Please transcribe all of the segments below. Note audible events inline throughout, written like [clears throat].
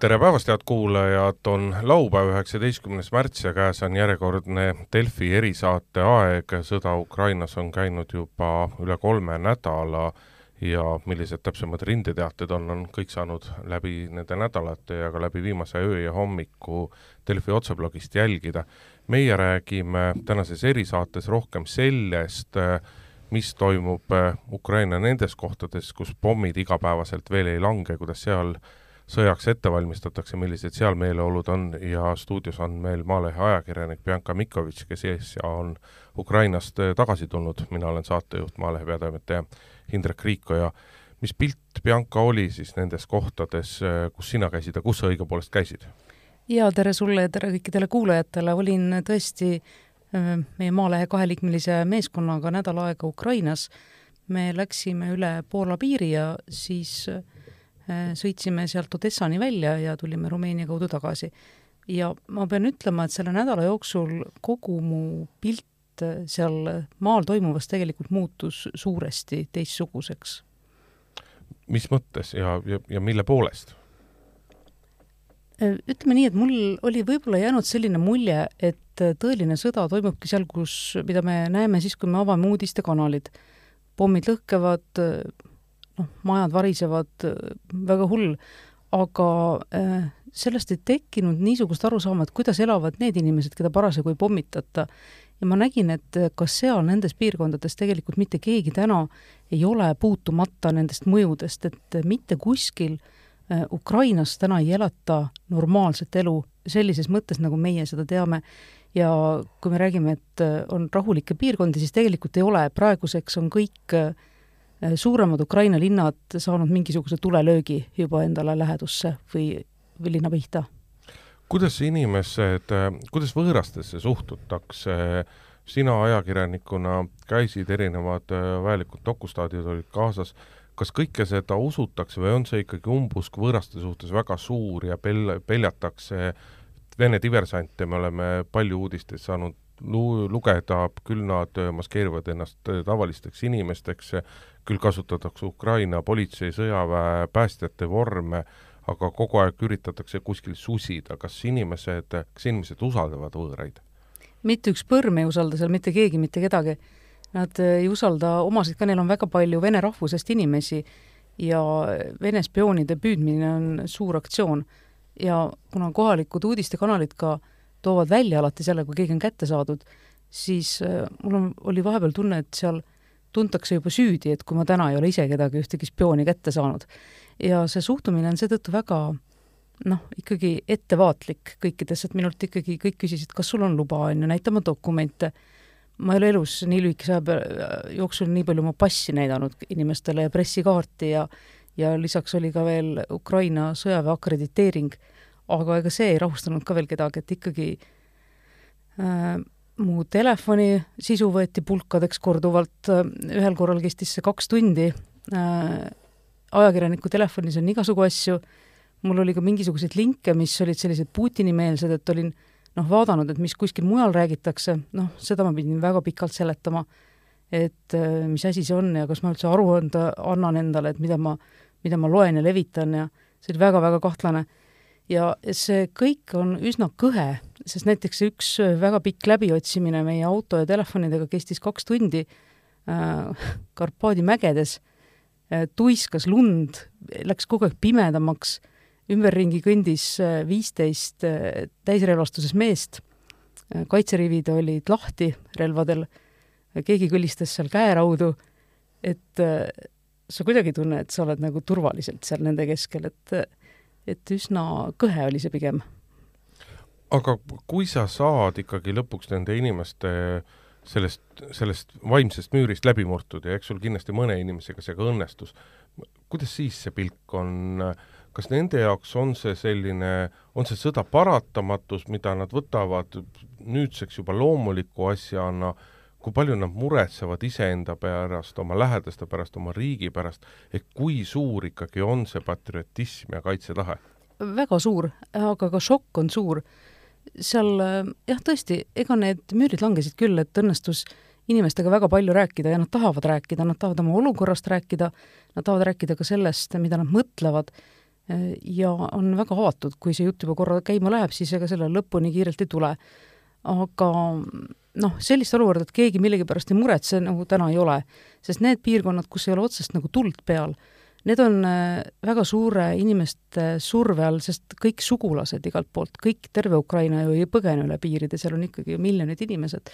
tere päevast, head kuulajad, on laupäev, üheksateistkümnes märts ja käes on järjekordne Delfi erisaate aeg. sõda Ukrainas on käinud juba üle kolme nädala ja millised täpsemad rindeteated on, on kõik saanud läbi nende nädalate ja ka läbi viimase öö ja hommiku Delfi otseblogist jälgida. meie räägime tänases erisaates rohkem sellest, mis toimub Ukraina nendes kohtades, kus pommid igapäevaselt veel ei lange, kuidas seal sõjaks ette valmistatakse, millised seal meeleolud on ja stuudios on meil Maalehe ajakirjanik Bianca Mikovitš, kes äsja on Ukrainast äh, tagasi tulnud, mina olen saatejuht, Maalehe peatoimetaja Indrek Riiko ja mis pilt, Bianca, oli siis nendes kohtades, äh, kus sina käisid ja kus sa õigupoolest käisid? jaa, tere sulle ja tere kõikidele kuulajatele, olin tõesti äh, meie Maalehe kaheliikmelise meeskonnaga nädal aega Ukrainas, me läksime üle Poola piiri ja siis Äh, sõitsime sealt Odessani välja ja tulime Rumeenia kaudu tagasi. ja ma pean ütlema, et selle nädala jooksul kogu mu pilt äh, seal maal toimuvast tegelikult muutus suuresti teistsuguseks. mis mõttes ja, ja, ja mille poolest? Äh, ütleme nii, et mul oli võib-olla jäänud selline mulje, et tõeline sõda toimubki seal, kus, mida me näeme siis, kui me avame uudistekanalid. pommid lõhkevad, noh, majad varisevad, väga hull, aga äh, sellest ei tekkinud niisugust arusaama, et kuidas elavad need inimesed, keda parasjagu ei pommitata. ja ma nägin, et ka seal nendes piirkondades tegelikult mitte keegi täna ei ole puutumata nendest mõjudest, et mitte kuskil äh, Ukrainas täna ei elata normaalset elu sellises mõttes, nagu meie seda teame. ja kui me räägime, et äh, on rahulikke piirkondi, siis tegelikult ei ole, praeguseks on kõik äh, Äh, suuremad Ukraina linnad saanud mingisuguse tulelöögi juba endale lähedusse või, või linna pihta. kuidas inimesed, äh, kuidas võõrastesse suhtutakse, sina ajakirjanikuna käisid, erinevad äh, vajalikud dokustaadid olid kaasas, kas kõike seda usutakse või on see ikkagi umbusk võõraste suhtes väga suur ja pel-, peljatakse Vene diversante, me oleme palju uudisteid saanud lu-, lugeda, küll nad maskeerivad ennast tavalisteks inimesteks, küll kasutatakse Ukraina politsei, sõjaväe, päästjate vorme, aga kogu aeg üritatakse kuskil susida, kas inimesed, kas inimesed usaldavad võõraid? mitte üks põrm ei usalda seal mitte keegi mitte kedagi. Nad ei usalda omasid ka, neil on väga palju vene rahvusest inimesi ja Vene spioonide püüdmine on suur aktsioon. ja kuna kohalikud uudistekanalid ka toovad välja alati selle, kui keegi on kätte saadud, siis äh, mul on, oli vahepeal tunne, et seal äh, tuntakse juba süüdi, et kui ma täna ei ole ise kedagi, ühtegi spiooni kätte saanud. ja see suhtumine on seetõttu väga noh, ikkagi ettevaatlik kõikides, et minult ikkagi kõik küsisid, kas sul on luba, on ju, näita oma dokumente. ma ei ole elus nii lühikese aja jooksul nii palju oma passi näidanud inimestele ja pressikaarti ja ja lisaks oli ka veel Ukraina sõjaväe akrediteering, aga ega see ei rahustanud ka veel kedagi, et ikkagi äh, mu telefoni sisu võeti pulkadeks korduvalt, ühel korral kestis see kaks tundi, ajakirjaniku telefonis on igasugu asju, mul oli ka mingisuguseid linke, mis olid sellised Putini-meelsed, et olin noh, vaadanud, et mis kuskil mujal räägitakse, noh, seda ma pidin väga pikalt seletama, et mis asi see on ja kas ma üldse aru anda, annan endale, et mida ma, mida ma loen ja levitan ja see oli väga-väga kahtlane ja see kõik on üsna kõhe, sest näiteks üks väga pikk läbiotsimine meie auto ja telefonidega kestis kaks tundi äh, [laughs] Karpaadi mägedes äh,, tuiskas lund, läks kogu aeg pimedamaks, ümberringi kõndis äh, viisteist äh, täisrelvastuses meest äh,, kaitserivid olid lahti relvadel, keegi kõlistas seal käeraudu, et äh, sa kuidagi ei tunne, et sa oled nagu turvaliselt seal nende keskel, et äh, et üsna kõhe oli see pigem. aga kui sa saad ikkagi lõpuks nende inimeste sellest, sellest vaimsest müürist läbi murtud ja eks sul kindlasti mõne inimesega see ka õnnestus, kuidas siis see pilk on, kas nende jaoks on see selline, on see sõda paratamatus, mida nad võtavad nüüdseks juba loomuliku asjana, kui palju nad muretsevad iseenda pärast, oma lähedaste pärast, oma riigi pärast, ehk kui suur ikkagi on see patriotism ja kaitsetahe? väga suur, aga ka šokk on suur. seal jah, tõesti, ega need müürid langesid küll, et õnnestus inimestega väga palju rääkida ja nad tahavad rääkida, nad tahavad oma olukorrast rääkida, nad tahavad rääkida ka sellest, mida nad mõtlevad, ja on väga avatud, kui see jutt juba korra käima läheb, siis ega selle lõpuni kiirelt ei tule. aga noh, sellist olukorda, et keegi millegipärast ei muretse, nagu täna ei ole. sest need piirkonnad, kus ei ole otsest nagu tuld peal, need on äh, väga suure inimeste surve all, sest kõik sugulased igalt poolt, kõik, terve Ukraina ju ei põgene üle piiride, seal on ikkagi miljonid inimesed,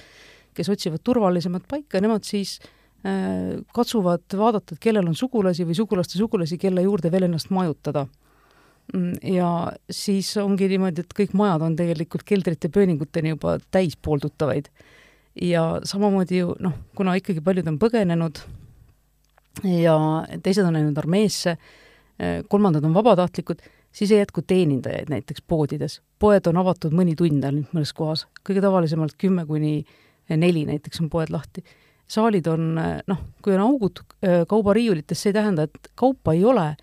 kes otsivad turvalisemat paika, nemad siis äh, katsuvad vaadata, et kellel on sugulasi või sugulaste sugulasi, kelle juurde veel ennast majutada ja siis ongi niimoodi, et kõik majad on tegelikult keldrite pööninguteni juba täis pooldutavaid. ja samamoodi ju noh, kuna ikkagi paljud on põgenenud ja teised on läinud armeesse, eh, kolmandad on vabatahtlikud, siis ei jätku teenindajaid näiteks poodides. poed on avatud mõni tund ainult mõnes kohas, kõige tavalisemalt kümme kuni neli näiteks on poed lahti. saalid on eh, noh, kui on augud eh, kaubariiulites, see ei tähenda, et kaupa ei ole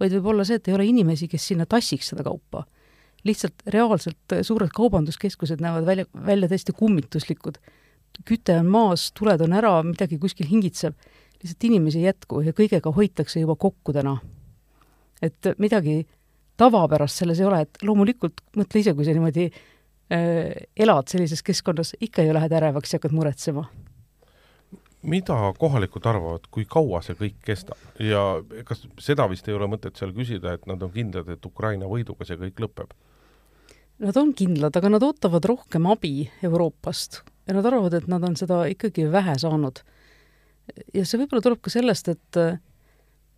vaid võib olla see, et ei ole inimesi, kes sinna tassiks seda kaupa. lihtsalt reaalselt suured kaubanduskeskused näevad välja, välja täiesti kummituslikud. küte on maas, tuled on ära, midagi kuskil hingitseb, lihtsalt inimesi ei jätku ja kõigega hoitakse juba kokku täna. et midagi tavapärast selles ei ole, et loomulikult mõtle ise, kui sa niimoodi äh, elad sellises keskkonnas, ikka ju lähed ärevaks ja hakkad muretsema mida kohalikud arvavad, kui kaua see kõik kestab ja kas seda vist ei ole mõtet seal küsida, et nad on kindlad, et Ukraina võiduga see kõik lõpeb? Nad on kindlad, aga nad ootavad rohkem abi Euroopast ja nad arvavad, et nad on seda ikkagi vähe saanud. ja see võib-olla tuleb ka sellest, et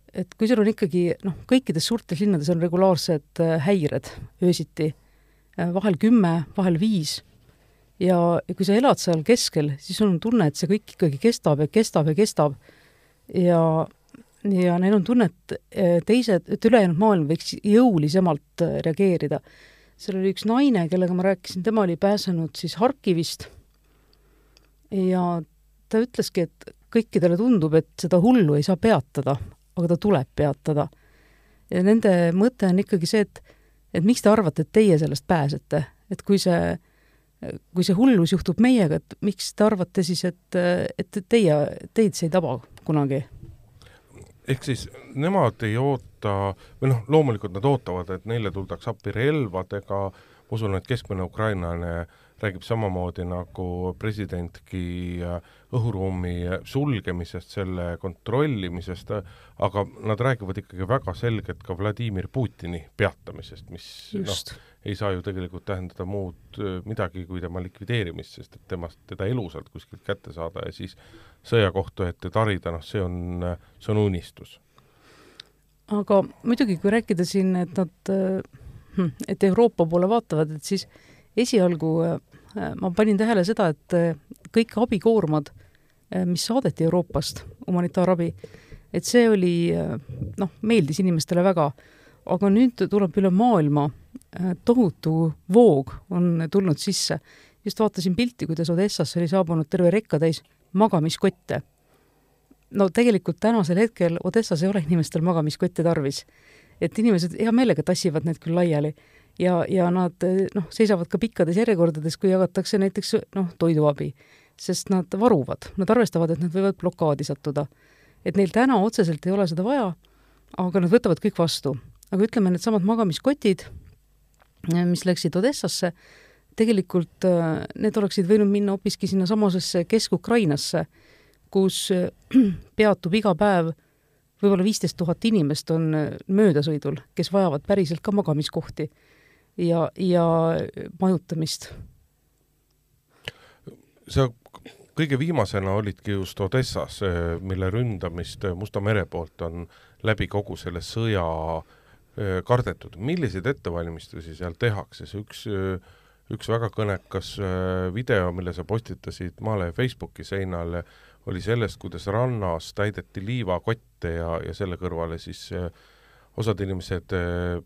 et kui sul on ikkagi noh, kõikides suurtes linnades on regulaarsed häired öösiti, vahel kümme, vahel viis ja, ja kui sa elad seal keskel, siis on tunne, et see kõik ikkagi kestab ja kestab ja kestab ja ja neil on tunne, et eh, teised, et ülejäänud maailm võiks jõulisemalt eh, reageerida. seal oli üks naine, kellega ma rääkisin, tema oli pääsenud siis Harkivist ja ta ütleski, et kõikidele tundub, et seda hullu ei saa peatada, aga ta tuleb peatada. ja nende mõte on ikkagi see, et et miks te arvate, et teie sellest pääsete, et kui see kui see hullus juhtub meiega, et miks te arvate siis, et, et teie, teid see ei taba kunagi? ehk siis nemad ei oota, või noh, loomulikult nad ootavad, et neile tuldaks appi relvadega, ma usun, et keskmine ukrainlane räägib samamoodi nagu presidentki õhuruumi sulgemisest, selle kontrollimisest, aga nad räägivad ikkagi väga selgelt ka Vladimir Putini peatamisest, mis noh, ei saa ju tegelikult tähendada muud midagi kui tema likvideerimist, sest et temast, teda elusalt kuskilt kätte saada ja siis sõjakohtu ette tarida, noh, see on, see on unistus. aga muidugi, kui rääkida siin, et nad, hm, et Euroopa poole vaatavad, et siis esialgu ma panin tähele seda, et kõik abikoormad, mis saadeti Euroopast, humanitaarabi, et see oli, noh, meeldis inimestele väga aga nüüd tuleb üle maailma äh, tohutu voog on tulnud sisse. just vaatasin pilti, kuidas Odessasse oli saabunud terve rekkatäis magamiskotte. no tegelikult tänasel hetkel Odessas ei ole inimestel magamiskotte tarvis. et inimesed hea meelega tassivad need küll laiali ja, ja nad noh, seisavad ka pikkades järjekordades, kui jagatakse näiteks noh, toiduabi, sest nad varuvad, nad arvestavad, et nad võivad blokaadi sattuda. et neil täna otseselt ei ole seda vaja, aga nad võtavad kõik vastu aga ütleme, needsamad magamiskotid, mis läksid Odessasse, tegelikult äh, need oleksid võinud minna hoopiski sinnasamusesse Kesk-Ukrainasse, kus [clears throat] peatub iga päev võib-olla viisteist tuhat inimest on möödasõidul, kes vajavad päriselt ka magamiskohti ja, ja majutamist. sa kõige viimasena olidki just Odessas, mille ründamist Musta mere poolt on läbi kogu selle sõja äh, kardetud, milliseid ettevalmistusi seal tehakse, see üks, üks väga kõnekas video, mille sa postitasid Maalehe Facebooki seinale, oli sellest, kuidas rannas täideti liivakotte ja, ja selle kõrvale siis osad inimesed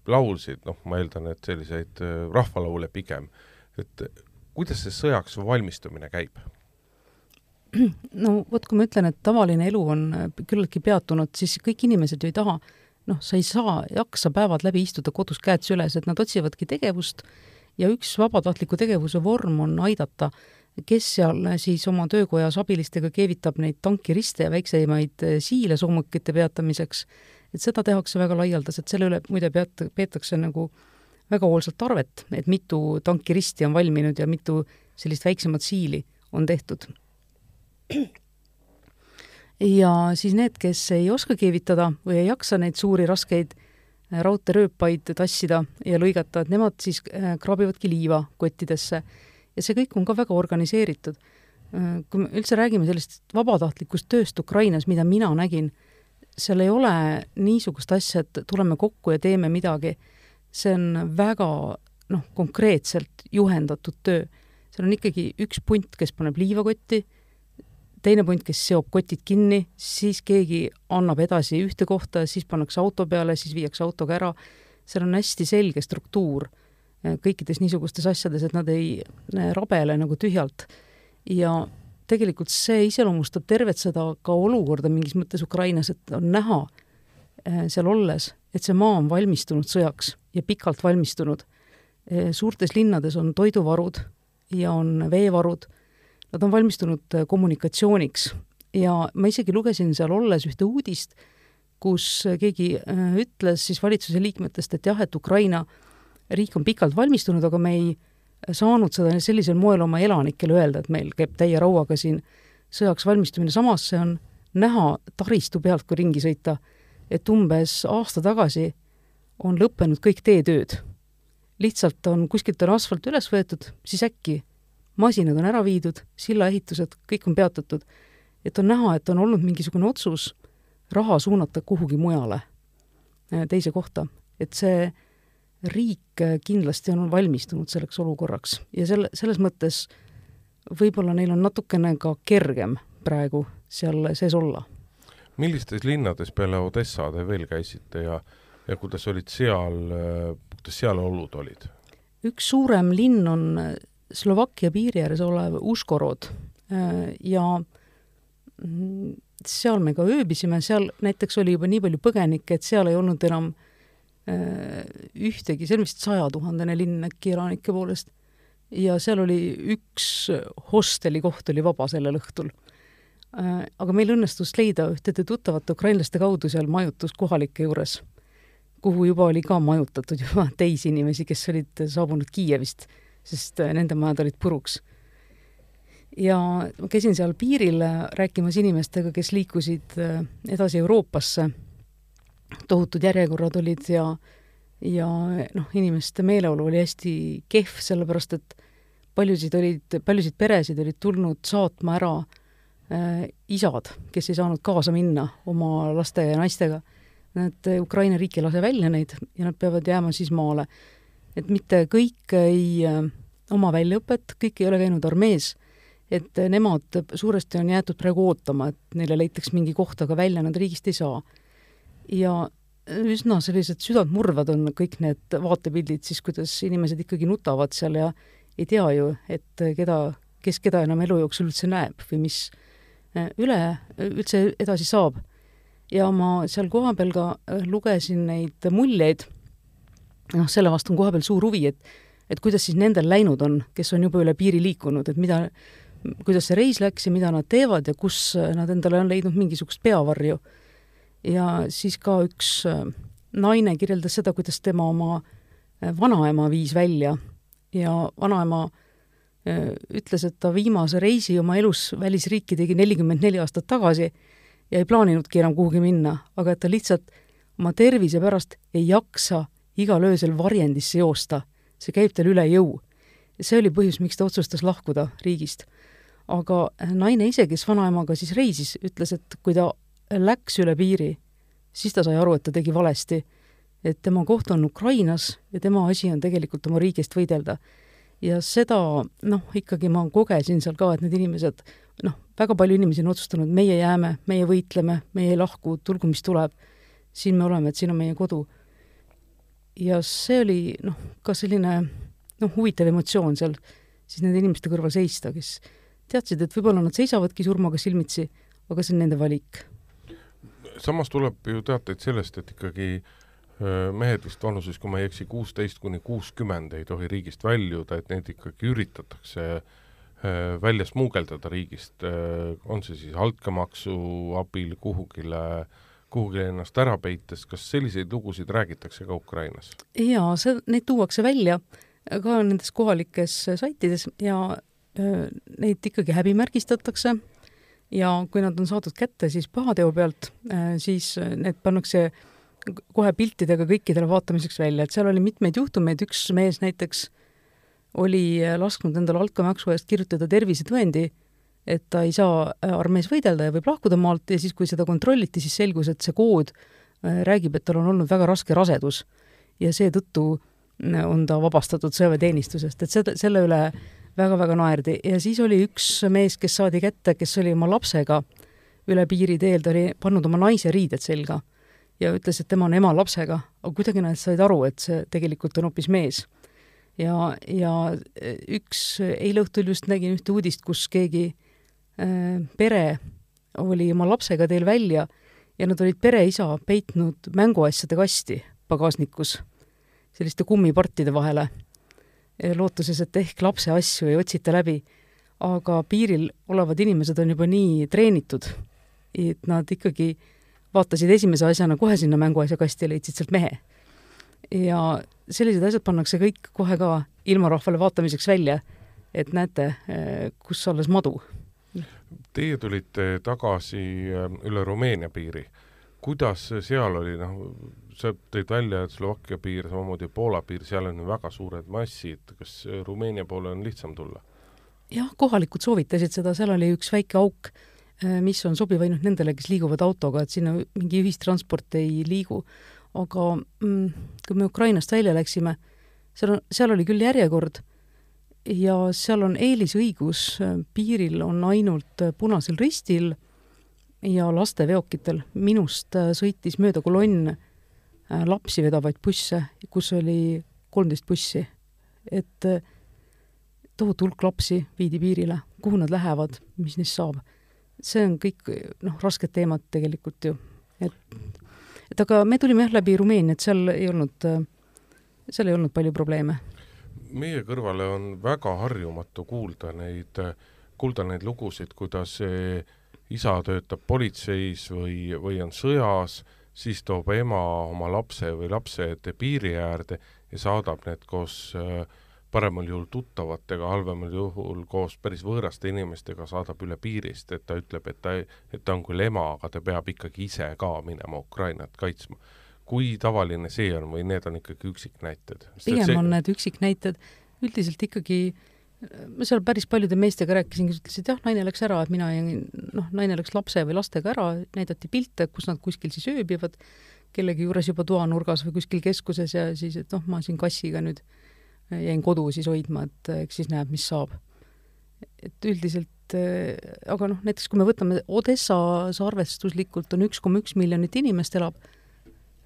laulsid, noh, ma eeldan, et selliseid rahvalaule pigem, et kuidas see sõjaks valmistumine käib? no vot, kui ma ütlen, et tavaline elu on küllaltki peatunud, siis kõik inimesed ju ei taha äh, noh, sa ei saa, jaksa päevad läbi istuda kodus käed süles, et nad otsivadki tegevust ja üks vabatahtliku tegevuse vorm on aidata, kes seal siis oma töökojas abilistega keevitab neid tankiriste ja väikseimaid siile soomukite peatamiseks, et seda tehakse väga laialdaselt, selle üle muide peat-, peetakse nagu väga hoolsalt arvet, et mitu tankiristi on valminud ja mitu sellist väiksemat siili on tehtud. ja siis need, kes ei oska keevitada või ei jaksa neid suuri raskeid äh, raudteerööpaid tassida ja lõigata, et nemad siis äh, kraabivadki liiva kottidesse. ja see kõik on ka väga organiseeritud. Äh, kui me üldse räägime sellisest vabatahtlikust tööst Ukrainas, mida mina nägin, seal ei ole niisugust asja, et tuleme kokku ja teeme midagi. see on väga noh, konkreetselt juhendatud töö. seal on ikkagi üks punt, kes paneb liiva kotti, teine punt, kes seob kotid kinni, siis keegi annab edasi ühte kohta, siis pannakse auto peale, siis viiakse autoga ära, seal on hästi selge struktuur eh, kõikides niisugustes asjades, et nad ei rabele nagu tühjalt. ja tegelikult see iseloomustab tervet seda ka olukorda mingis mõttes Ukrainas, et on näha eh, seal olles, et see maa on valmistunud sõjaks ja pikalt valmistunud. Eh, suurtes linnades on toiduvarud ja on veevarud nad on valmistunud äh, kommunikatsiooniks ja ma isegi lugesin seal olles ühte uudist, kus äh, keegi äh, ütles siis valitsuse liikmetest, et jah, et Ukraina riik on pikalt valmistunud, aga me ei saanud seda sellisel moel oma elanikele öelda, et meil käib täie rauaga siin sõjaks valmistumine, samas see on näha taristu pealt, kui ringi sõita, et umbes aasta tagasi on lõppenud kõik teetööd. lihtsalt on, kuskilt on asfalt üles võetud, siis äkki masinad on ära viidud, sillaehitused, kõik on peatatud. et on näha, et on olnud mingisugune otsus raha suunata kuhugi mujale, äh, teise kohta. et see riik kindlasti on valmistunud selleks olukorraks ja selle, selles mõttes võib-olla neil on natukene ka kergem praegu seal sees olla. millistes linnades peale Odessa te veel käisite ja, ja kuidas olid seal, kuidas seal olud olid? üks suurem linn on Slovakkia piiri ääres olev Uškorod ja seal me ka ööbisime, seal näiteks oli juba nii palju põgenikke, et seal ei olnud enam ühtegi, see on vist sajatuhandene linn äkki elanike poolest, ja seal oli üks hosteli koht oli vaba sellel õhtul. Äh, aga meil õnnestus leida ühtede tuttavate ukrainlaste kaudu seal majutus kohalike juures, kuhu juba oli ka majutatud juba [laughs] teisi inimesi, kes olid saabunud Kiievist sest äh, nende majad olid puruks. ja ma käisin seal piiril äh, rääkimas inimestega, kes liikusid äh, edasi Euroopasse, tohutud järjekorrad olid ja ja noh, inimeste meeleolu oli hästi kehv, sellepärast et paljusid olid, paljusid peresid olid tulnud saatma ära äh, isad, kes ei saanud kaasa minna oma laste ja naistega. Nad, Ukraina riik ei lase välja neid ja nad peavad jääma siis maale et mitte kõik ei äh, oma väljaõpet, kõik ei ole käinud armees, et nemad suuresti on jäetud praegu ootama, et neile leitaks mingi koht, aga välja nad riigist ei saa. Ja üsna sellised südantmurvad on kõik need vaatepildid siis, kuidas inimesed ikkagi nutavad seal ja ei tea ju, et keda, kes keda enam elu jooksul üldse näeb või mis äh, üle üldse edasi saab. ja ma seal kohapeal ka äh, lugesin neid muljeid noh, selle vastu on kohapeal suur huvi, et et kuidas siis nendel läinud on, kes on juba üle piiri liikunud, et mida, kuidas see reis läks ja mida nad teevad ja kus nad endale on leidnud mingisugust peavarju. Ja siis ka üks äh, naine kirjeldas seda, kuidas tema oma äh, vanaema viis välja ja vanaema äh, ütles, et ta viimase reisi oma elus välisriiki tegi nelikümmend neli aastat tagasi ja ei plaaninudki enam kuhugi minna, aga et ta lihtsalt oma tervise pärast ei jaksa igal öösel varjendisse joosta, see käib tal üle jõu. see oli põhjus, miks ta otsustas lahkuda riigist. aga naine ise, kes vanaemaga siis reisis, ütles, et kui ta läks üle piiri, siis ta sai aru, et ta tegi valesti. et tema koht on Ukrainas ja tema asi on tegelikult oma riigi eest võidelda. ja seda, noh, ikkagi ma kogesin seal ka, et need inimesed, noh, väga palju inimesi on otsustanud, meie jääme, meie võitleme, meie ei lahku, tulgu mis tuleb, siin me oleme, et siin on meie kodu ja see oli noh, ka selline noh, huvitav emotsioon seal siis nende inimeste kõrval seista, kes teadsid, et võib-olla nad seisavadki surmaga silmitsi, aga see on nende valik. Samas tuleb ju teateid sellest, et ikkagi mehed vist vanuses, kui ma ei eksi, kuusteist kuni kuuskümmend ei tohi riigist väljuda, et neid ikkagi üritatakse välja smuugeldada riigist, on see siis altkäemaksu abil kuhugile kuhugi ennast ära peites, kas selliseid lugusid räägitakse ka Ukrainas? jaa, see, neid tuuakse välja ka nendes kohalikes saitides ja öö, neid ikkagi häbimärgistatakse ja kui nad on saadud kätte siis pahateo pealt, siis need pannakse kohe piltidega kõikidele vaatamiseks välja, et seal oli mitmeid juhtumeid, üks mees näiteks oli lasknud endale altkäemaksu eest kirjutada tervisetõendi et ta ei saa äh, armees võidelda ja võib lahkuda maalt. Ja siis, kui seda kontrolliti, siis selgus, et see kood äh, räägib, et tal on olnud väga raske rasedus. Ja seetõttu äh, on ta vabastatud sõjaväeteenistusest, et seda, selle üle väga-väga naerdi. Ja siis oli üks mees, kes saadi kätte, kes oli oma lapsega üle piiri teel, ta oli pannud oma naise riided selga ja ütles, et tema on ema lapsega, aga kuidagi nad said aru, et see tegelikult on hoopis mees. ja, ja üks eile õhtul just nägin ühte uudist, kus keegi Äh, pere oli oma lapsega teel välja ja nad olid pereisa peitnud mänguasjade kasti pagasnikus, selliste kummipartide vahele, lootuses, et ehk lapse asju ei otsita läbi. aga piiril olevad inimesed on juba nii treenitud, et nad ikkagi vaatasid esimese asjana kohe sinna mänguasja kasti ja leidsid sealt mehe. ja sellised asjad pannakse kõik kohe ka ilmarahvale vaatamiseks välja, et näete, äh, kus alles madu Teie tulite tagasi ähm, üle Rumeenia piiri. kuidas seal oli, noh, sa tõid välja, et Slovakkia piir, samamoodi Poola piir, seal on ju väga suured massid, kas Rumeenia poole on lihtsam tulla? jah, kohalikud soovitasid seda, seal oli üks väike auk, äh, mis on sobiv ainult nendele, kes liiguvad autoga, et sinna mingi ühistransport ei liigu. aga mm, kui me Ukrainast välja läksime, seal on, seal oli küll järjekord ja seal on eelisõigus, piiril on ainult Punasel Ristil ja lasteveokitel. minust sõitis mööda kolonn lapsi vedavaid busse, kus oli kolmteist bussi. et äh, tohutu hulk lapsi viidi piirile, kuhu nad lähevad, mis neist saab. see on kõik, noh, rasked teemad tegelikult ju. et, et aga me tulime jah läbi Rumeenia, et seal ei olnud, äh, seal ei olnud palju probleeme meie kõrvale on väga harjumatu kuulda neid, kuulda neid lugusid, kuidas isa töötab politseis või, või on sõjas, siis toob ema oma lapse või lapsed piiri äärde ja saadab need koos paremal juhul tuttavatega, halvemal juhul koos päris võõraste inimestega saadab üle piirist, et ta ütleb, et ta, et ta on küll ema, aga ta peab ikkagi ise ka minema Ukrainat kaitsma kui tavaline see on või need on ikkagi üksiknäited? pigem see... on need üksiknäited, üldiselt ikkagi ma seal päris paljude meestega rääkisin, kes ütlesid jah, naine läks ära, et mina jäin, noh, naine läks lapse või lastega ära, näidati pilte, kus nad kuskil siis ööbivad, kellegi juures juba toanurgas või kuskil keskuses ja siis, et noh, ma siin kassiga nüüd jäin kodu siis hoidma, et eks siis näeb, mis saab. et üldiselt, aga noh, näiteks kui me võtame Odessas arvestuslikult on üks koma üks miljonit inimest elab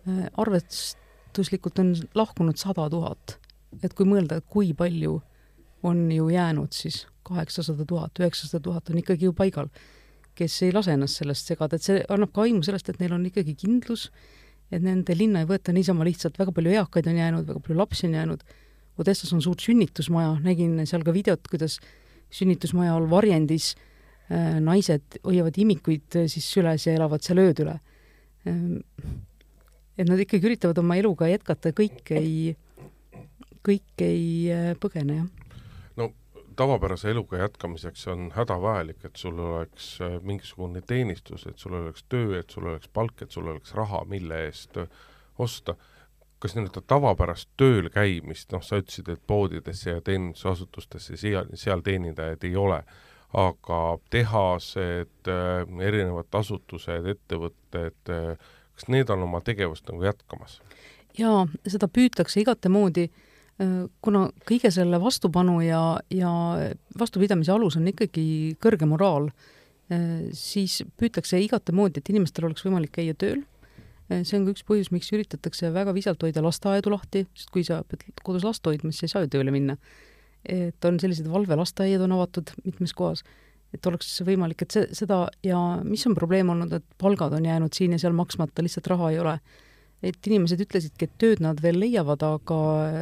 Äh, arvestuslikult on lahkunud sada tuhat. et kui mõelda, kui palju on ju jäänud, siis kaheksasada tuhat, üheksasada tuhat on ikkagi ju paigal, kes ei lase ennast sellest segada, et see annab ka aimu sellest, et neil on ikkagi kindlus, et nende linna ei võeta niisama lihtsalt, väga palju eakaid on jäänud, väga palju lapsi on jäänud, Odessas on suur sünnitusmaja, nägin seal ka videot, kuidas sünnitusmaja all varjendis äh, naised hoiavad imikuid äh, siis süles ja elavad seal ööd üle. Ähm, et nad ikkagi üritavad oma eluga jätkata, kõik ei, kõik ei äh, põgene, jah. Tavapärase eluga jätkamiseks on hädavajalik, et sul oleks äh, mingisugune teenistus, et sul oleks töö, et sul oleks palk, et sul oleks raha, mille eest äh, osta. kas nii-öelda tavapärast tööl käimist, noh, sa ütlesid, et poodidesse ja teenindusasutustesse seal, seal teenindajaid ei ole, aga tehased, erinevad asutused, ettevõtted, kas need on oma tegevust nagu jätkamas? jaa, seda püütakse igatemoodi, äh, kuna kõige selle vastupanu ja, ja vastupidamise alus on ikkagi kõrge moraal, äh, siis püütakse igatemoodi, et inimestel oleks võimalik käia tööl, äh, see on ka üks põhjus, miks üritatakse väga visalt hoida lasteaedu lahti, sest kui sa pead kodus last hoidma, siis sa ei saa ju tööle minna. et on sellised valvelasteaiad on avatud mitmes kohas et oleks võimalik, et see, seda ja mis on probleem olnud, et palgad on jäänud siin ja seal maksmata, lihtsalt raha ei ole. Et inimesed ütlesidki, et tööd nad veel leiavad, aga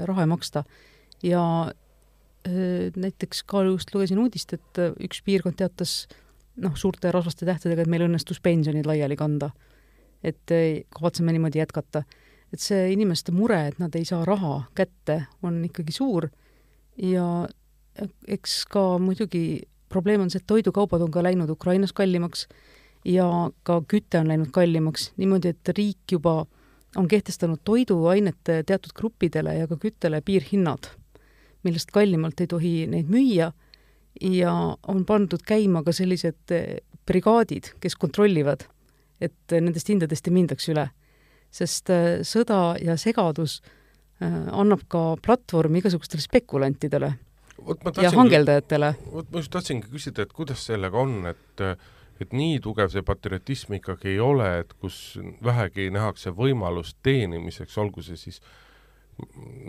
raha ei maksta. ja äh, näiteks ka just lugesin uudist, et üks piirkond teatas noh, suurte rasvaste tähtedega, et meil õnnestus pensionid laiali kanda. et kavatseme niimoodi jätkata. et see inimeste mure, et nad ei saa raha kätte, on ikkagi suur ja eks ka muidugi probleem on see, et toidukaubad on ka läinud Ukrainas kallimaks ja ka küte on läinud kallimaks, niimoodi, et riik juba on kehtestanud toiduainete teatud gruppidele ja ka küttele piirhinnad, millest kallimalt ei tohi neid müüa ja on pandud käima ka sellised brigaadid, kes kontrollivad, et nendest hindadest ei mindaks üle. sest äh, sõda ja segadus äh, annab ka platvormi igasugustele spekulantidele ja hangeldajatele. vot ma just tahtsingi küsida, et kuidas sellega on, et et nii tugev see patriotism ikkagi ei ole, et kus vähegi nähakse võimalust teenimiseks, olgu see siis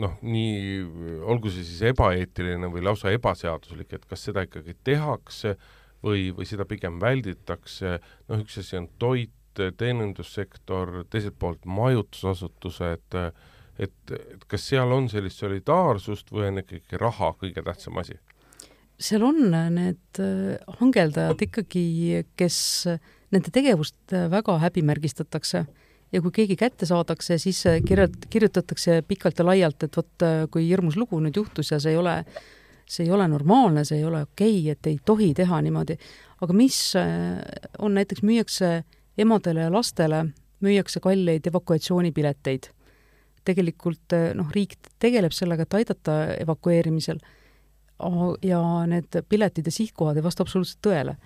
noh, nii, olgu see siis ebaeetiline või lausa ebaseaduslik, et kas seda ikkagi tehakse või, või seda pigem välditakse, noh, üks asi on toit, teenindussektor, teiselt poolt majutusasutused, et, et kas seal on sellist solidaarsust või on ikkagi raha kõige tähtsam asi? Seal on need hangeldajad ikkagi, kes, nende tegevust väga häbimärgistatakse ja kui keegi kätte saadakse, siis kirjut-, kirjutatakse pikalt ja laialt, et vot kui hirmus lugu nüüd juhtus ja see ei ole see ei ole normaalne, see ei ole okei okay,, et ei tohi teha niimoodi. aga mis äh, on, näiteks müüakse emadele ja lastele, müüakse kalleid evakuatsioonipileteid. tegelikult äh, noh, riik tegeleb sellega, et aidata evakueerimisel ja need piletid ja sihtkohad ei vasta absoluutselt tõele.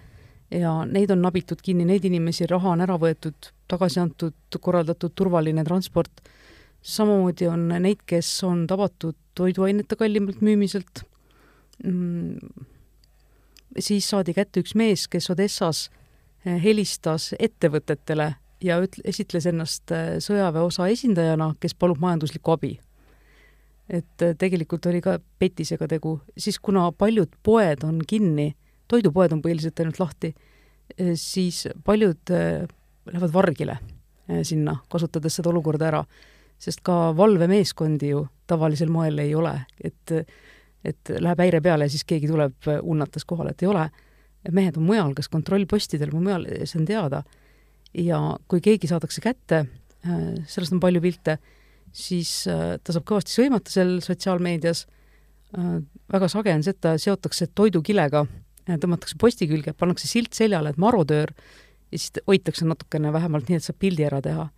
ja neid on nabitud kinni, neid inimesi, raha on ära võetud, tagasi antud, korraldatud turvaline transport, samamoodi on neid, kes on tabatud toiduainete kallimalt müümiselt Mm, siis saadi kätte üks mees, kes Odessas eh, helistas ettevõtetele ja üt-, esitles ennast eh, sõjaväeosa esindajana, kes palub majanduslikku abi. Et eh, tegelikult oli ka petisega tegu, siis kuna paljud poed on kinni, toidupoed on põhiliselt ainult lahti, siis paljud lähevad vargile sinna, kasutades seda olukorda ära. sest ka valvemeeskondi ju tavalisel moel ei ole, et et läheb häire peale ja siis keegi tuleb unnates kohale, et ei ole, mehed on mujal, kas kontrollpostidel või mujal, see on teada. ja kui keegi saadakse kätte, äh, sellest on palju pilte, siis äh, ta saab kõvasti sõimata seal sotsiaalmeedias, äh, väga sage on see, et ta seotakse toidukilega, tõmmatakse posti külge, pannakse silt seljale, et marodöör, ja siis hoitakse natukene vähemalt nii, et saab pildi ära teha.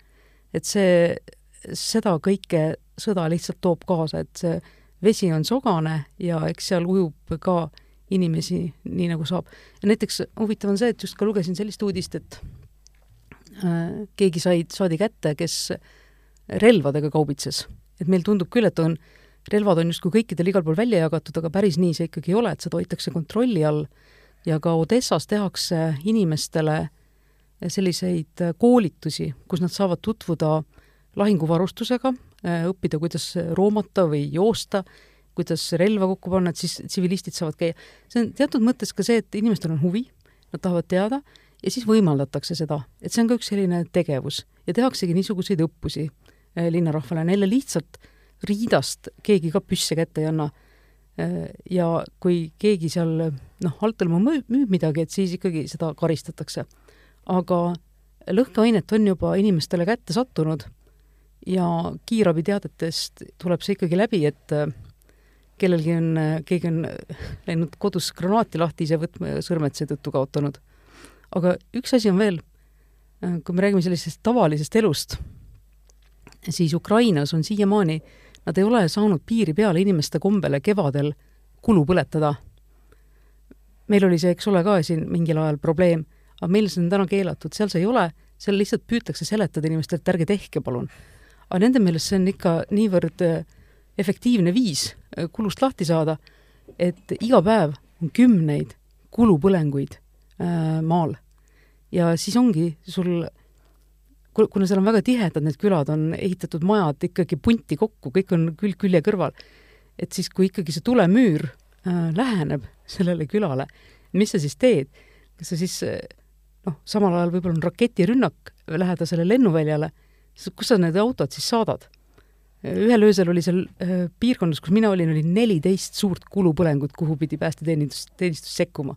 et see, seda kõike sõda lihtsalt toob kaasa, et see vesi on sogane ja eks seal ujub ka inimesi nii, nagu saab. ja näiteks huvitav on see, et just ka lugesin sellist uudist, et äh, keegi sai, saadi kätte, kes relvadega kaubitses. et meil tundub küll, et on, relvad on justkui kõikidel igal pool välja jagatud, aga päris nii see ikkagi ei ole, et seda hoitakse kontrolli all ja ka Odessas tehakse inimestele selliseid koolitusi, kus nad saavad tutvuda lahinguvarustusega, õppida, kuidas roomata või joosta, kuidas relva kokku panna, et siis tsivilistid saavad käia. see on teatud mõttes ka see, et inimestel on huvi, nad tahavad teada ja siis võimaldatakse seda, et see on ka üks selline tegevus ja tehaksegi niisuguseid õppusi linnarahvale, neile lihtsalt riidast keegi ka püsse kätte ei anna. Äh, ja kui keegi seal noh, Altalmaa müüb midagi, et siis ikkagi seda karistatakse. aga lõhkeainet on juba inimestele kätte sattunud ja kiirabiteadetest tuleb see ikkagi läbi, et äh, kellelgi on, äh, keegi on äh, läinud kodus granaati lahti ise võtma ja sõrmed seetõttu kaotanud. aga üks asi on veel, kui me räägime sellisest tavalisest elust, siis Ukrainas on siiamaani, nad ei ole saanud piiri peale inimeste kombele kevadel kulu põletada. meil oli see, eks ole, ka siin mingil ajal probleem, aga meil see on täna keelatud, seal see ei ole, seal lihtsalt püütakse seletada inimestele, et ärge tehke palun aga nende meelest see on ikka niivõrd äh, efektiivne viis äh, kulust lahti saada, et iga päev on kümneid kulupõlenguid äh, maal. ja siis ongi sul, kuna seal on väga tihedad need külad, on ehitatud majad ikkagi punti kokku, kõik on külg külje kõrval, et siis, kui ikkagi see tulemüür äh, läheneb sellele külale, mis sa siis teed? kas sa siis noh, samal ajal võib-olla on raketirünnak lähedasele lennuväljale kus sa need autod siis saadad? ühel öösel oli seal äh, piirkonnas, kus mina olin, oli neliteist suurt kulupõlengut, kuhu pidi päästeteenistus, teenistus sekkuma.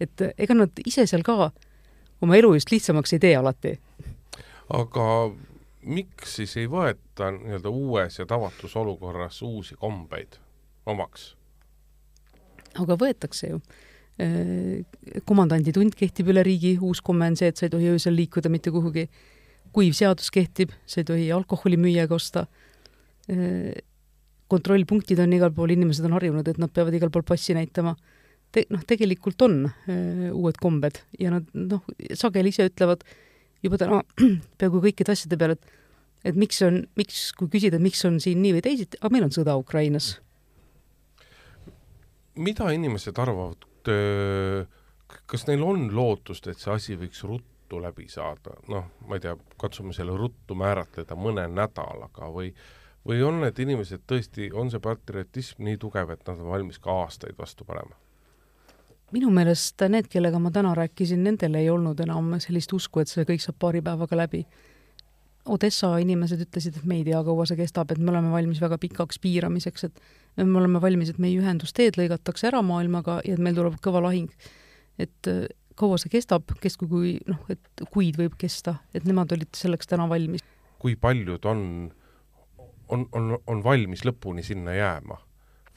et äh, ega nad ise seal ka oma elu just lihtsamaks ei tee alati. Aga miks siis ei võeta nii-öelda uues ja tavatus olukorras uusi kombeid omaks? aga võetakse ju. Äh, komandandi tund kehtib üle riigi, uus komme on see, et sa ei tohi öösel liikuda mitte kuhugi. kuiv seadus kehtib, sa ei tohi alkoholi müüa ega osta. Äh, kontrollpunktid on igal pool, inimesed on harjunud, et nad peavad igal pool passi näitama. Te-, noh, tegelikult on öö, äh, uued kombed ja nad noh, sageli ise ütlevad juba täna [clears throat] peaaegu kõikide asjade peale, et et miks on, miks, kui küsida, miks on siin nii või teisiti, aga meil on sõda Ukrainas mida inimesed arvavad, kas neil on lootust, et see asi võiks ruttu läbi saada, noh, ma ei tea, katsume selle ruttu määratleda mõne nädalaga või või on need inimesed tõesti, on see patriotism nii tugev, et nad on valmis ka aastaid vastu panema? Minu meelest need, kellega ma täna rääkisin, nendel ei olnud enam sellist usku, et see kõik saab paari päevaga läbi. Odessa inimesed ütlesid, et me ei tea, kaua see kestab, et me oleme valmis väga pikaks piiramiseks, et me oleme valmis, et meie ühendusteed lõigatakse ära maailmaga ja et meil tuleb kõva lahing. et äh, kaua see kestab, kestkui kui noh, et kuid võib kesta, et nemad olid selleks täna valmis. kui paljud on, on, on, on valmis lõpuni sinna jääma?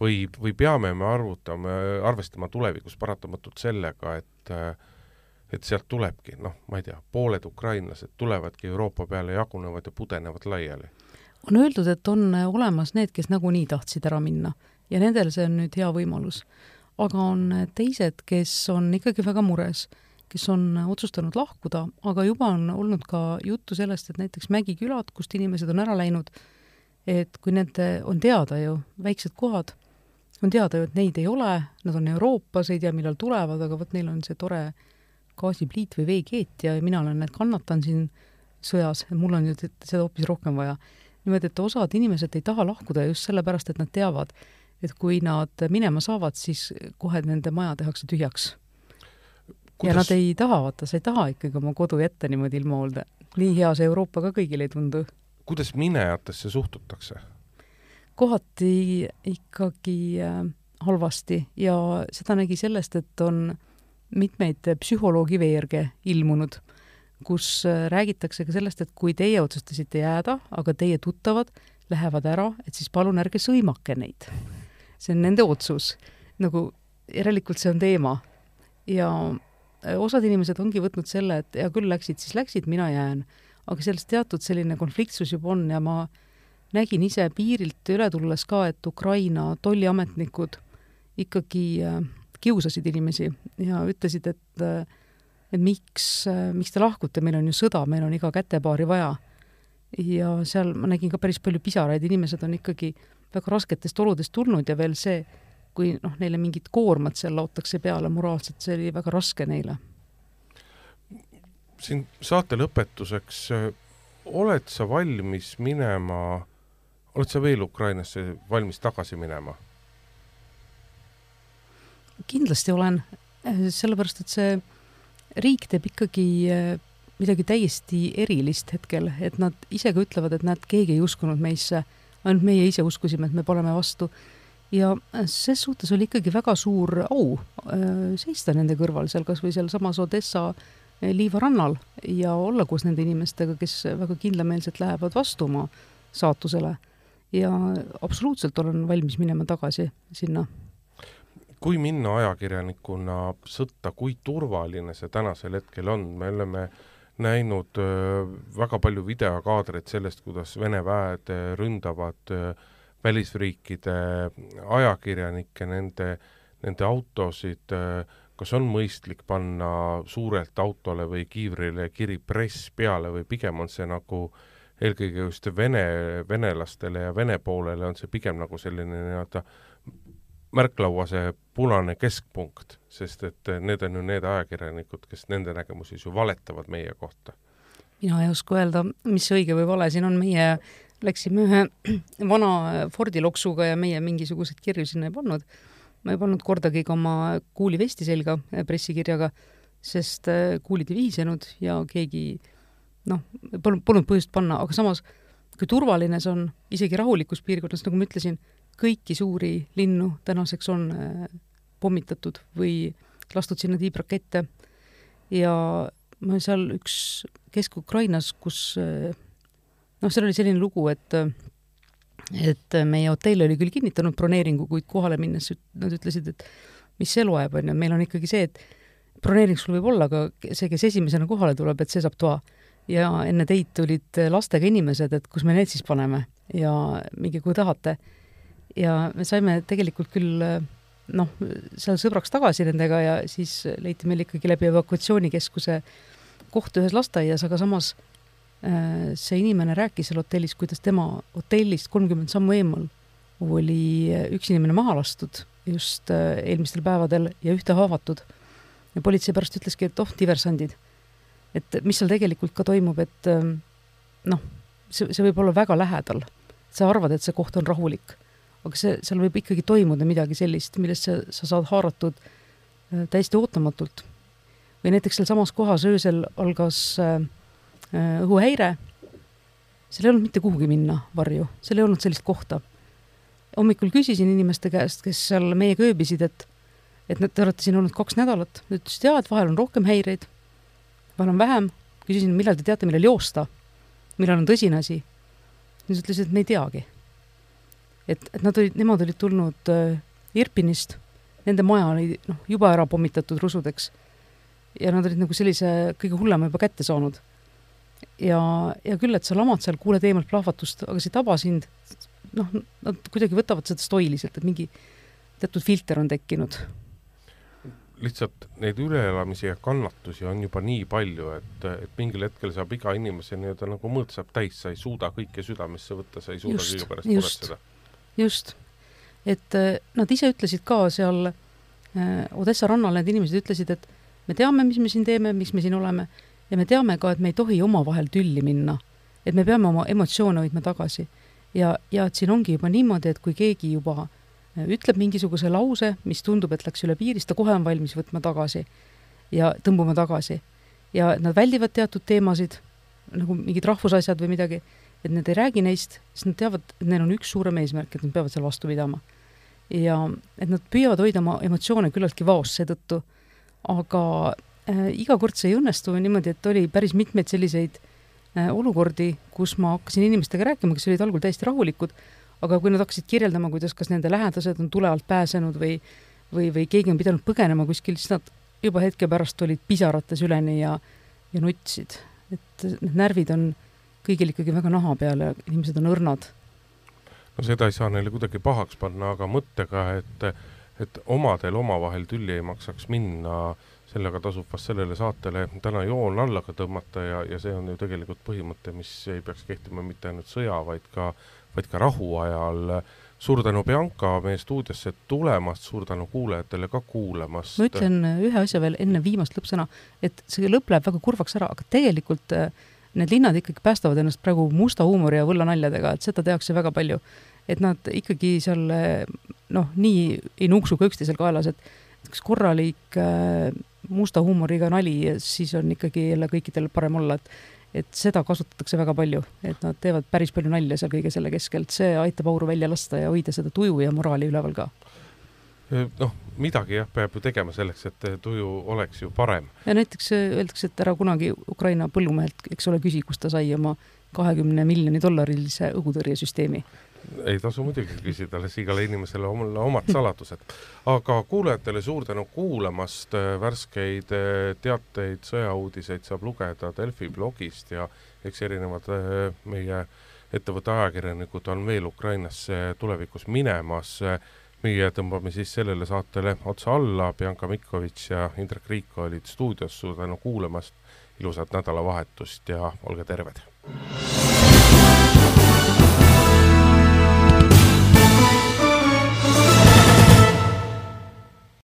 Või, või peame me arvutama, arvestama tulevikus paratamatult sellega, et et sealt tulebki, noh, ma ei tea, pooled ukrainlased tulevadki Euroopa peale, jagunevad ja pudenevad laiali on öeldud, et on olemas need, kes nagunii tahtsid ära minna ja nendel see on nüüd hea võimalus. aga on teised, kes on ikkagi väga mures, kes on otsustanud lahkuda, aga juba on olnud ka juttu sellest, et näiteks mägikülad, kust inimesed on ära läinud, et kui nende, on teada ju, väiksed kohad, on teada ju, et neid ei ole, nad on Euroopas, ei tea, millal tulevad, aga vot neil on see tore gaasipliit või veekeet ja mina olen, kannatan siin sõjas ja mul on nüüd seda hoopis rohkem vaja niimoodi, et osad inimesed ei taha lahkuda just sellepärast, et nad teavad, et kui nad minema saavad, siis kohe nende maja tehakse tühjaks. Ja nad ei taha, vaata, sa ei taha ikkagi oma kodu jätta niimoodi ilma hoolde. nii hea see Euroopa ka kõigile ei tundu. kuidas minejatesse suhtutakse? Kohati ikkagi äh, halvasti ja seda nägi sellest, et on mitmeid psühholoogi veerge ilmunud kus äh, räägitakse ka sellest, et kui teie otsustasite jääda, aga teie tuttavad lähevad ära, et siis palun ärge sõimake neid. see on nende otsus. nagu järelikult see on teema. ja äh, osad inimesed ongi võtnud selle, et hea küll, läksid, siis läksid, mina jään. aga sellest teatud selline konfliktsus juba on ja ma nägin ise piirilt üle tulles ka, et Ukraina tolliametnikud ikkagi äh, kiusasid inimesi ja ütlesid, et äh, et miks, miks te lahkute, meil on ju sõda, meil on iga kätepaari vaja. ja seal ma nägin ka päris palju pisaraid, inimesed on ikkagi väga rasketest oludest tulnud ja veel see, kui noh, neile mingit koormat seal laotakse peale moraalselt, see oli väga raske neile. siin saate lõpetuseks, oled sa valmis minema, oled sa veel Ukrainasse valmis tagasi minema? kindlasti olen, sellepärast et see riik teeb ikkagi äh, midagi täiesti erilist hetkel, et nad ise ka ütlevad, et näed, keegi ei uskunud meisse, ainult meie ise uskusime, et me paneme vastu. ja ses suhtes oli ikkagi väga suur au äh, seista nende kõrval seal kas või sealsamas Odessa äh, liivarannal ja olla koos nende inimestega, kes väga kindlameelselt lähevad vastu oma saatusele. Ja absoluutselt olen valmis minema tagasi sinna. Kui minna ajakirjanikuna sõtta, kui turvaline see tänasel hetkel on, me oleme näinud äh, väga palju videokaadreid sellest, kuidas Vene väed äh, ründavad äh, välisriikide ajakirjanikke, nende, nende autosid, kas on mõistlik panna suurelt autole või kiivrile kiri press peale või pigem on see nagu eelkõige just vene, venelastele ja Vene poolele on see pigem nagu selline nii-öelda märklaua see punane keskpunkt, sest et need on ju need ajakirjanikud, kes nende nägemusi ju valetavad meie kohta. mina ei oska öelda, mis õige või vale siin on, meie läksime ühe vana Fordi loksuga ja meie mingisuguseid kirju sinna ei pannud. ma ei pannud kordagi ka oma kuulivesti selga pressikirjaga, sest äh, kuulid ei vihisenud ja keegi noh, polnud, polnud põhjust panna, aga samas kui turvaline see on, isegi rahulikus piirkonnas, nagu ma ütlesin, kõiki suuri linnu tänaseks on äh, pommitatud või lastud sinna tiibrakette ja ma seal üks Kesk-Ukrainas, kus noh, seal oli selline lugu, et et meie hotell oli küll kinnitanud broneeringu, kuid kohale minnes nad ütlesid, et mis see loeb, on ju, meil on ikkagi see, et broneering sul võib olla, aga see, kes esimesena kohale tuleb, et see saab toa. Ja enne teid tulid lastega inimesed, et kus me need siis paneme ja minge, kui tahate. ja me saime tegelikult küll noh, seal sõbraks tagasi nendega ja siis leiti meil ikkagi läbi evakuatsioonikeskuse koht ühes lasteaias, aga samas äh, see inimene rääkis seal hotellis, kuidas tema hotellist kolmkümmend sammu eemal oli üks inimene maha lastud just äh, eelmistel päevadel ja ühte haavatud ja politsei pärast ütleski, et oh, diversandid. Et mis seal tegelikult ka toimub, et ähm, noh, see, see võib olla väga lähedal. sa arvad, et see koht on rahulik, aga see, seal võib ikkagi toimuda midagi sellist, millest sa, sa saad haaratud äh, täiesti ootamatult. või näiteks sealsamas kohas öösel algas äh, äh, õhuhäire, seal ei olnud mitte kuhugi minna varju, seal ei olnud sellist kohta. hommikul küsisin inimeste käest, kes seal meiega ööbisid, et et te olete siin olnud kaks nädalat, ta ütles, et jaa, et vahel on rohkem häireid, on vähem, küsisin, millal te teate, millal joosta, millal on tõsine asi. siis ütlesid, et me ei teagi. et, et nad olid, nemad olid tulnud äh, Irpinist, nende maja oli noh, juba ära pommitatud rusudeks. ja nad olid nagu sellise kõige hullema juba kätte saanud. ja, ja küll, et sa lamad seal, kuuled eemalt plahvatust, aga see ei taba sind, noh, nad kuidagi võtavad seda stoiliselt, et mingi teatud filter on tekkinud lihtsalt neid üleelamisi ja kannatusi on juba nii palju, et, et mingil hetkel saab iga inimese nii-öelda nagu mõõt saab täis, sa ei suuda kõike südamesse võtta, sa ei suuda kõige pärast muretseda. just, et äh, nad ise ütlesid ka seal äh, Odessa rannal, need inimesed ütlesid, et me teame, mis me siin teeme, miks me siin oleme ja me teame ka, et me ei tohi omavahel tülli minna. et me peame oma emotsioone hoidma tagasi. ja, ja et siin ongi juba niimoodi, et kui keegi juba äh, ütleb mingisuguse lause, mis tundub, et läks üle piiri, siis ta kohe on valmis võtma tagasi ja tõmbuma tagasi. ja nad väldivad teatud teemasid, nagu mingid rahvusasjad või midagi, et nad ei räägi neist, sest nad teavad, et neil on üks suurem eesmärk, et nad peavad seal vastu pidama. ja et nad püüavad hoida oma emotsioone küllaltki vaos seetõttu, aga äh, iga kord see ei õnnestu niimoodi, et oli päris mitmeid selliseid äh, olukordi, kus ma hakkasin inimestega rääkima, kes olid algul täiesti rahulikud, aga kui nad hakkasid kirjeldama, kuidas kas nende lähedased on tule alt pääsenud või või, või keegi on pidanud põgenema kuskil, siis nad juba hetke pärast olid pisarates üleni ja, ja nutsid. et need närvid on kõigil ikkagi väga naha peal ja inimesed on õrnad. no seda ei saa neile kuidagi pahaks panna, aga mõttega, et, et omadel omavahel tülli ei maksaks minna, sellega tasub vast sellele saatele täna joon alla ka tõmmata ja, ja see on ju tegelikult põhimõte, mis ei peaks kehtima mitte ainult sõja, vaid ka vaid ka rahuajal. suur tänu, Bianca, meie stuudiosse tulemast, suur tänu kuulajatele ka kuulamast. ma ütlen ühe asja veel enne viimast lõppsõna, et see lõpp läheb väga kurvaks ära, aga tegelikult äh, need linnad ikkagi päästavad ennast praegu musta huumori ja võllanaljadega, et seda tehakse väga palju. et nad ikkagi seal äh, noh, nii ei nuuksu ka üksteisel kaelas, et üks korralik äh, musta huumoriga nali, siis on ikkagi jälle kõikidel parem olla, et et seda kasutatakse väga palju, et nad teevad päris palju nalja seal kõige selle keskelt, see aitab auru välja lasta ja hoida seda tuju ja moraali üleval ka. noh, midagi jah, peab ju tegema selleks, et tuju oleks ju parem. ja näiteks öeldakse, et ära kunagi Ukraina põllumehelt, eks ole, küsi, kust ta sai oma kahekümne miljoni dollarilise õhutõrjesüsteemi ei tasu muidugi küsida, las igale inimesele omale omad saladused. aga kuulajatele suur tänu kuulamast, värskeid eh, teateid, sõjauudiseid saab lugeda Delfi blogist ja eks erinevad eh, meie ettevõtte ajakirjanikud on veel Ukrainasse tulevikus minemas. meie tõmbame siis sellele saatele otsa alla, Bianca Mikkovitš ja Indrek Riik olid stuudios, suur tänu kuulamast, ilusat nädalavahetust ja olge terved!